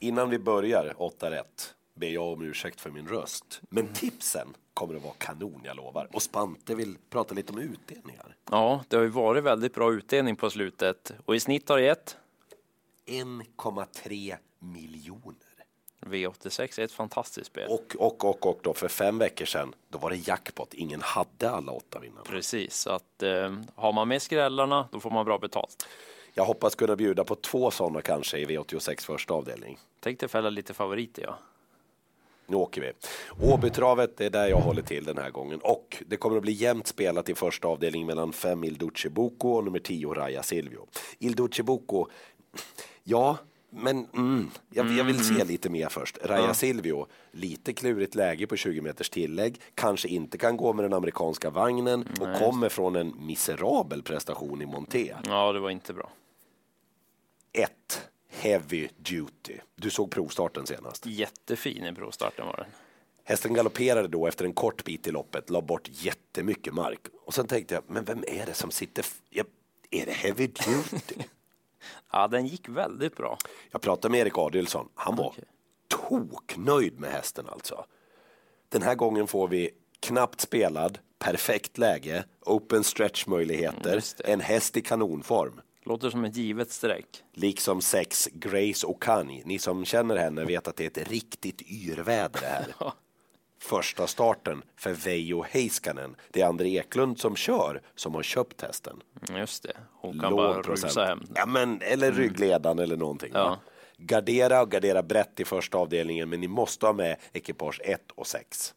Innan vi börjar 8 rätt ber jag om ursäkt för min röst. Men tipsen kommer att vara kanon, jag lovar. Och Spante vill prata lite om utdelningar. Ja, det har ju varit väldigt bra utdelning på slutet och i snitt har det gett 1,3 miljoner. V86 är ett fantastiskt spel. Och, och, och, och då för fem veckor sedan, då var det jackpot. Ingen hade alla åtta vinnarna. Precis, så att eh, har man med skrällarna då får man bra betalt. Jag hoppas kunna bjuda på två sådana kanske i V86 första avdelning. Tänkte fälla lite favoriter ja. Nu åker vi. Åbytravet är där jag håller till den här gången och det kommer att bli jämnt spelat i första avdelningen mellan fem Il Duce Bucco och nummer 10 Raja Silvio. Il Duce Bucco, ja, men mm, jag, jag vill se lite mer först. Raja Silvio, lite klurigt läge på 20 meters tillägg, kanske inte kan gå med den amerikanska vagnen och kommer från en miserabel prestation i Monté. Ja, det var inte bra. 1. Heavy Duty. Du såg provstarten senast. Jättefin i provstarten var den. Hästen galopperade då efter en kort bit i loppet, la bort jättemycket mark. Och sen tänkte jag, men vem är det som sitter... Ja, är det Heavy Duty? Ja, den gick väldigt bra. jag pratade med Erik Adielsson. Han var Okej. toknöjd med hästen alltså. Den här gången får vi knappt spelad, perfekt läge, open stretch möjligheter, det. en häst i kanonform. Låter som ett givet streck. Liksom sex Grace Okani. Ni som känner henne vet att det är ett riktigt yrväder här. Första starten för Veijo Heiskanen. Det är André Eklund som kör, som har köpt hästen. Mm, Just det, hon kan bara Låg procent. rusa hem. Mm. Ja, men, eller ryggledan eller någonting. Ja. Gardera och gardera brett i första avdelningen, men ni måste ha med ekipage 1 och 6.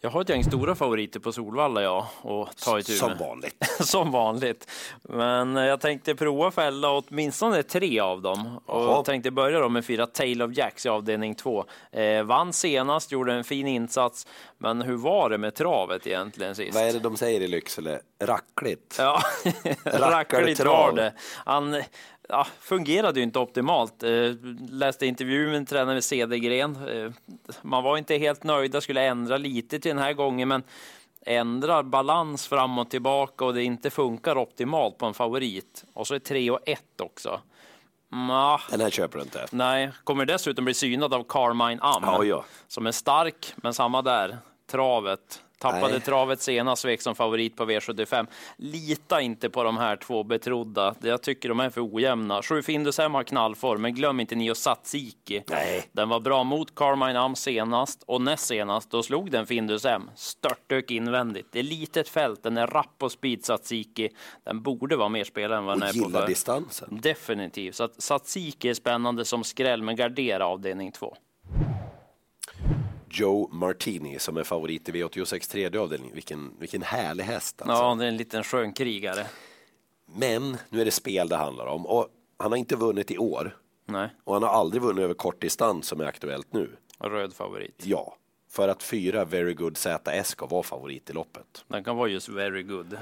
Jag har ett gäng stora favoriter på Solvalla ja, och ta itu Som vanligt. Som vanligt. Men jag tänkte prova fälla åtminstone tre av dem. Och Jaha. tänkte börja då med fyra Tale of Jacks i avdelning två. Eh, vann senast, gjorde en fin insats. Men hur var det med travet egentligen sist? Vad är det de säger i Lycksele? Rackligt. Ja, rackligt var det. Han ja, fungerade ju inte optimalt. Eh, läste intervju med tränare Cedergren. Eh, man var inte helt nöjda, skulle ändra lite till den här gången, men ändrar balans fram och tillbaka och det inte funkar optimalt på en favorit. Och så är 3 och 1 också. Nja, Den här köper du inte. nej, kommer dessutom bli synad av Carmine Am. Ja, ja. Som är stark, men samma där. Travet. Tappade Nej. travet senast, svek som favorit på V75. Lita inte på de här två betrodda. Jag tycker de är för ojämna. Sju Findus har knallform, men glöm inte Nio Satsiki. Nej. Den var bra mot Carmine Am senast och näst senast, då slog den Findus hem. Störtdök invändigt. Det är litet fält, den är rapp och speed Satsiki. Den borde vara mer spelare än vad den Och är på. gillar för- distansen. Definitivt. Så att Satsiki är spännande som skräll, men gardera avdelning två. Joe Martini som är favorit i V86 tredje avdelning. Vilken, vilken härlig häst alltså. Ja, det är en liten skön krigare. Men nu är det spel det handlar om och han har inte vunnit i år Nej, och han har aldrig vunnit över kortdistans som är aktuellt nu. röd favorit. Ja, för att fyra Very Good ZS ska vara favorit i loppet. Den kan vara just very good.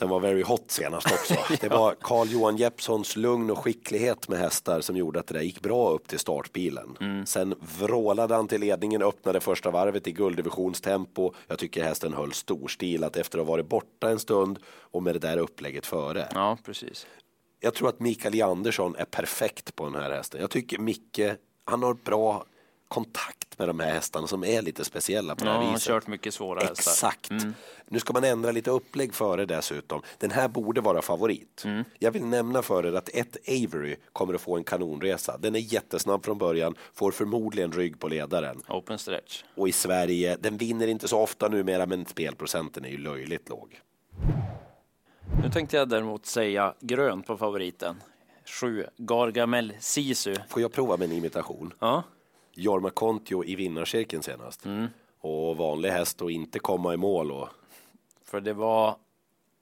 Den var very hot senast också. Det var Carl Johan Jeppssons lugn och skicklighet med hästar som gjorde att det där gick bra upp till startbilen. Sen vrålade han till ledningen, öppnade första varvet i gulddivisionstempo. Jag tycker hästen höll storstilat efter att ha varit borta en stund och med det där upplägget före. Ja, precis. Jag tror att Mikael Andersson är perfekt på den här hästen. Jag tycker Micke, han har bra kontakt med de här hästarna som är lite speciella på det Ja, här han har viset. kört mycket svåra hästar. Exakt. Mm. Nu ska man ändra lite upplägg före dessutom. Den här borde vara favorit. Mm. Jag vill nämna för er att ett Avery kommer att få en kanonresa. Den är jättesnabb från början, får förmodligen rygg på ledaren. Open stretch. Och i Sverige, den vinner inte så ofta numera men spelprocenten är ju löjligt låg. Nu tänkte jag däremot säga grön på favoriten. Sju Gargamel Sisu. Får jag prova med en imitation? Ja, Jorma Kontio i vinnarcirkeln senast. Mm. Och vanlig häst och inte komma i mål och för det var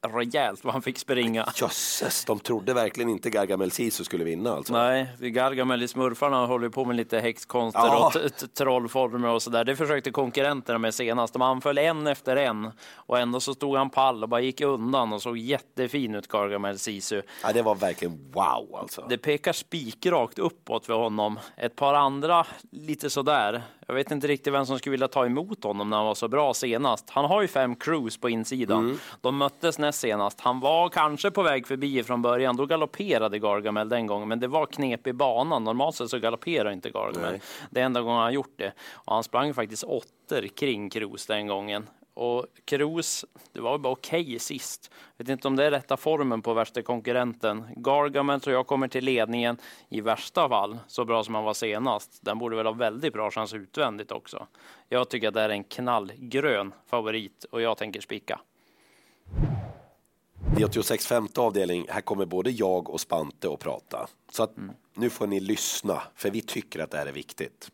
rejält vad han fick springa. jösses, de trodde verkligen inte Gargamel Sisu skulle vinna alltså. Nej, Gargamel i smurfarna håller på med lite häxkonster Ja. och trollformer och sådär. Det försökte konkurrenterna med senast. De anföll en efter en och ändå så stod han pall och bara gick undan och såg jättefin ut Gargamel Sisu. Ja, det var verkligen wow alltså. Det pekar spikrakt uppåt för honom. Ett par andra lite sådär. Jag vet inte riktigt vem som skulle vilja ta emot honom när han var så bra senast. Han har ju fem crews på insidan. De möttes näst näst senast. Han var kanske på väg förbi från början. Då galopperade Gargamel den gången, men det var knep i banan. Normalt sett så galopperar inte Gargamel. Nej. Det är enda gången han gjort det. Och han sprang faktiskt åttor kring Kroos den gången. Och Kroos, det var bara okej sist. Vet inte om det är rätta formen på värsta konkurrenten. Gargamel tror jag kommer till ledningen i värsta fall, så bra som han var senast. Den borde väl ha väldigt bra chans utvändigt också. Jag tycker att det är en knallgrön favorit och jag tänker spika. V86 femte avdelning, här kommer både jag och Spante att prata. Så att nu får ni lyssna, för vi tycker att det här är viktigt.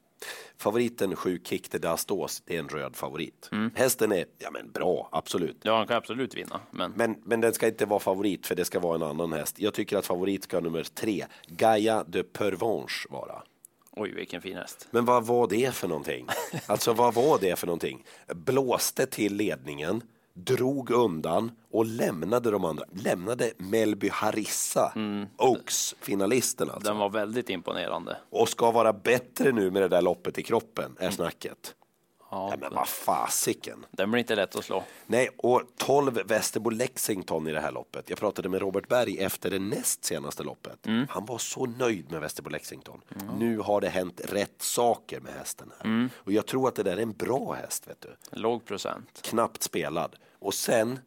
Favoriten 7 Kick de Dastos, det är en röd favorit. Hästen är, ja men bra, absolut. Ja, han kan absolut vinna, men Men, men den ska inte vara favorit, för det ska vara en annan häst. Jag tycker att favorit ska nummer tre, Gaia de Pervenche vara. oj, vilken fin häst. Men vad var det för någonting? Alltså vad var det för någonting? Blåste till ledningen, drog undan och lämnade de andra. Lämnade Melby Harissa, Oaks, finalisten alltså. Den var väldigt imponerande. Och ska vara bättre nu med det där loppet i kroppen, är snacket. Ja, Nej, men vad fasiken. Den blir inte lätt att slå. Nej, och 12 Västerbo Lexington i det här loppet. Jag pratade med Robert Berg efter det näst senaste loppet. Han var så nöjd med Västerbo Lexington. Nu har det hänt rätt saker med hästen här. Och jag tror att det där är en bra häst, vet du. Låg procent. Knappt spelad. Och sen,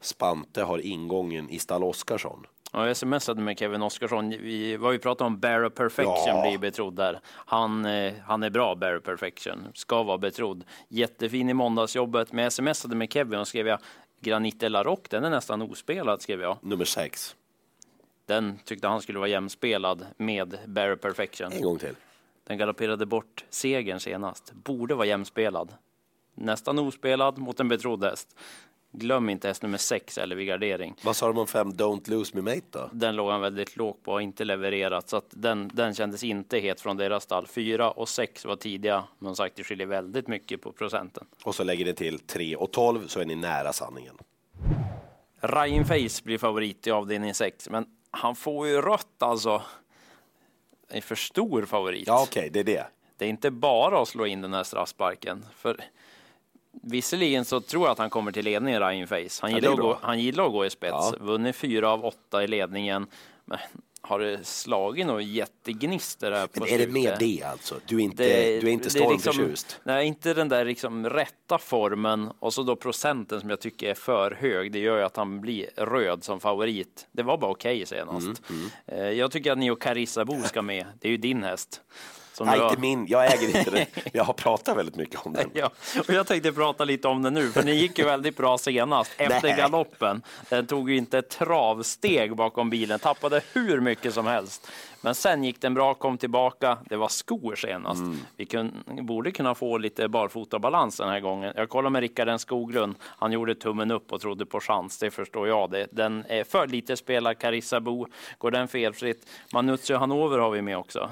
Spante har ingången i Stall Oskarsson. Ja, jag smsade med Kevin Oskarsson. Vi var ju pratat om Bear of Perfection Ja. blir betrodd där. Han, eh, han är bra, Bear of Perfection. Ska vara betrodd. Jättefin i måndagsjobbet. Men jag smsade med Kevin och skrev jag Granite La Rock, den är nästan ospelad, skrev jag. Nummer 6. Den tyckte han skulle vara jämspelad med Bear of Perfection. En gång till. Den galopperade bort segern senast. Borde vara jämspelad. Nästan ospelad mot en betrodd häst. Glöm inte häst nummer sex eller vid gardering. Vad sa de om fem Don't Lose Me Mate då? Den låg han väldigt lågt på och inte levererat så att den, den kändes inte het från deras stall. Fyra och sex var tidiga, men sagt det skiljer väldigt mycket på procenten. Och så lägger ni till 3 och 12 så är ni nära sanningen. Ryan Face blir favorit i avdelning 6, men han får ju rött alltså. En för stor favorit. Ja, okej, det är det. Det är inte bara att slå in den här straffsparken. För visserligen så tror jag att han kommer till ledning, Ryan Face. Han, Ja, gillar att gå, han gillar att gå i spets. Ja. Vunnit fyra av åtta i ledningen. Men har det slagit några jättegnister här på Men är det mer det alltså? Du är inte, Det- du är inte liksom- stormförtjust? nej, inte den där liksom rätta formen och så då procenten som jag tycker är för hög. Det gör ju att han blir röd som favorit. Det var bara okej senast. Mm, Eh, Jag tycker att Nio Carissa Bo ska med. Det är ju din häst. Som Nej, har- inte min. Jag äger inte den. Jag har pratat väldigt mycket om den. Ja, och jag tänkte prata lite om det nu, för ni gick ju väldigt bra senast efter Nej. galoppen. Den tog ju inte ett travsteg bakom bilen, tappade hur mycket som helst. Men sen gick den bra, kom tillbaka. Det var skor senast. Vi kun, borde kunna få lite barfotabalans den här gången. Jag kollade med Rickard Skoglund. Han gjorde tummen upp och trodde på chans. Det förstår jag. Det. Den är för lite spelad. Carissa Bo, går den felfritt? Manuzio Hanover har vi med också.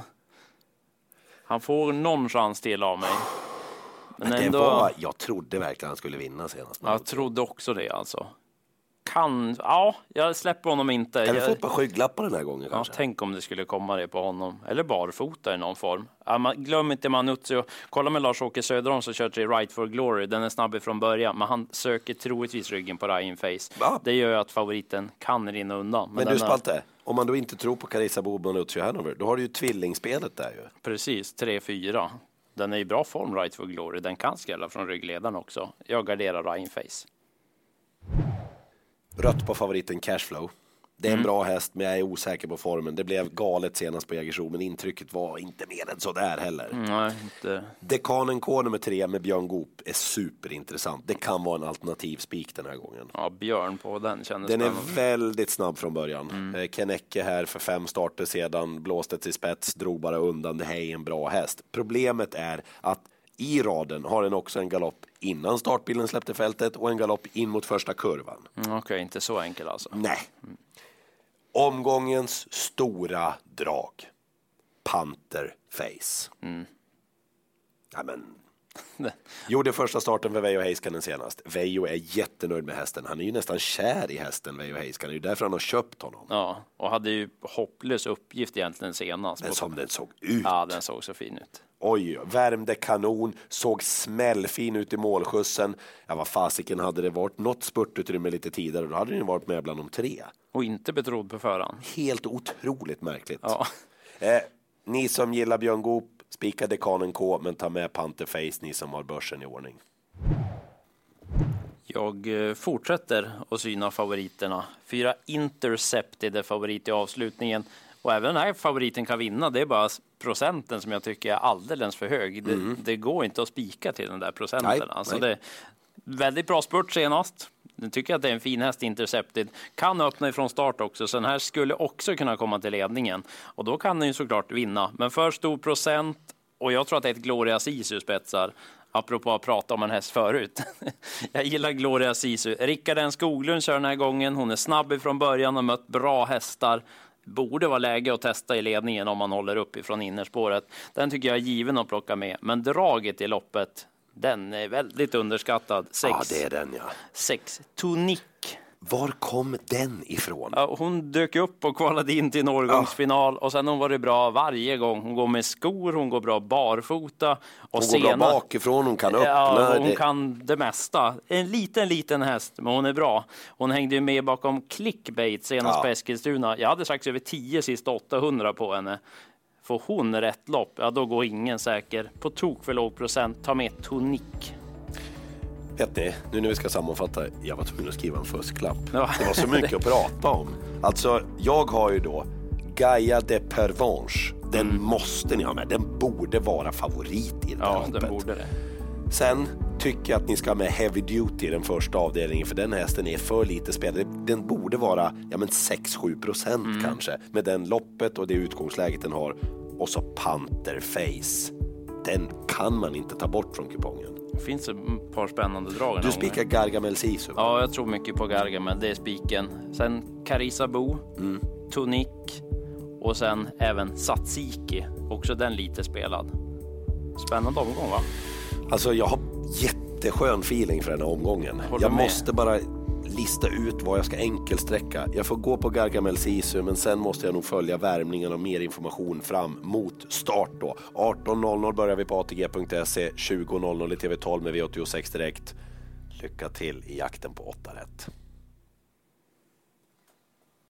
Han får någon chans till av mig. Men Det ändå, var, jag trodde verkligen han skulle vinna senast. jag trodde också det alltså. Kan, ja, jag släpper honom inte. Kan jag, få ett par skygglappar den här gången ja, kanske? tänk om det skulle komma det på honom. Eller barfota i någon form. Ja, man, glöm inte Manuzio. Kolla med Lars-Åke Söderholm som kör till Right for Glory. Den är snabb ifrån början, men han söker troligtvis ryggen på Ryan Face. Va? Det gör att favoriten kan rinna undan. Men den du Spalte, om man då inte tror på Carissa Boman och Lucio Hanover, då har du ju tvillingspelet där ju. Precis, 3-4. Den är i bra form, Right for Glory. Den kan skrälla från ryggledaren också. Jag garderar Ryan Face. Rött på favoriten Cashflow. Det är en Mm. bra häst, men jag är osäker på formen. Det blev galet senast på Jägersro, men intrycket var inte mer än sådär heller. Nej, inte. Dekanen K nummer tre med Björn Goop är superintressant. Det kan vara en alternativ spik den här gången. Ja, Björn på den kändes Den är spännande. väldigt snabb från början. Mm. Eh, Kennecke här för fem starter sedan, blåste till spets, drog bara undan. Det här är en bra häst. Problemet är att i raden har den också en galopp innan startbilen släppte fältet och en galopp in mot första kurvan. Mm, Okej, inte så enkel alltså. Nej. Omgångens stora drag. Panther Face. Mm. Ja, men. Gjorde första starten för Veijo Heiskanen senast. Veijo är jättenöjd med hästen. Han är ju nästan kär i hästen, Veijo Heiskanen. Det är därför han har köpt honom. Ja, och hade ju hopplös uppgift egentligen senast. Men som den såg ut. Ja, den såg så fin ut. Oj, värmde kanon, såg smällfin ut i målskjutsen. Ja, vad fasiken hade det varit något spurtutrymme lite tidigare, då hade den varit med bland de tre. Och inte betrodd på förhand. Helt otroligt märkligt. Ja. Eh, ni som gillar Björn Goop, spika dekanen K, men ta med Panterface, ni som har börsen i ordning. Jag eh, fortsätter att syna favoriterna. Fyra Intercepted är favorit i avslutningen. Och även den här favoriten kan vinna. Det är bara procenten som jag tycker är alldeles för hög. Det, Mm. det går inte att spika till den där procenten. Nej, alltså nej. Det, väldigt bra spurt senast. Nu tycker att det är en fin häst Intercepted. Kan öppna ifrån start också, så den här skulle också kunna komma till ledningen. Och då kan den ju såklart vinna. Men för stor procent och jag tror att det är ett Gloria Sisu spetsar. Apropå att prata om en häst förut. jag gillar Gloria Sisu. Rickard N Skoglund kör den här gången. Hon är snabb ifrån början och mött bra hästar. Borde vara läge att testa i ledningen om man håller upp ifrån innerspåret. Den tycker jag är given att plocka med. Men draget i loppet, den är väldigt underskattad. Sex, Ja, det är den ja. sex Tonic. Var kom den ifrån? Ja, hon dök upp och kvalade in till en årgångsfinal och sen har hon varit bra varje gång. Hon går med skor, hon går bra barfota. Och Hon går bra bakifrån, hon kan öppna. Ja, hon det- kan det mesta. En liten, liten häst, men hon är bra. Hon hängde med bakom clickbait senast Ja. på Eskilstuna. Jag hade sagt över 10 sista 800 på henne. Får hon rätt lopp, ja då går ingen säker. På tok för låg procent, ta med tonik. Vet ni, nu när vi ska sammanfatta, jag var tvungen att skriva en fusklapp. Ja. Det var så mycket att prata om. Alltså, jag har ju då Gaia de Pervenche. Den måste ni ha med. Den borde vara favorit i det här Ja, loppet. den borde det. Sen tycker jag att ni ska ha med Heavy Duty i den första avdelningen för den hästen är för lite spelad. Den borde vara ja, men 6-7 procent Mm. kanske med den loppet och det utgångsläget den har. Och så Panther Face. Den kan man inte ta bort från kupongen. Det finns ett par spännande drag. Du spikar. Gargamel Sisu. Ja, jag tror mycket på Gargamel. Det är spiken. Sen Carissa Bo, Mm. Tonik och sen även Satsiki. Också den lite spelad. Spännande omgång va? Alltså jag har jätteskön feeling för den här omgången. Håller jag med. måste bara lista ut vad jag ska enkelsträcka. Jag får gå på Gargamel Sisu men sen måste jag nog följa värmningen och mer information fram mot start då. 18.00 börjar vi på ATG.se, 20.00 i TV12 med V86 Direkt. Lycka till i jakten på 8 rätt.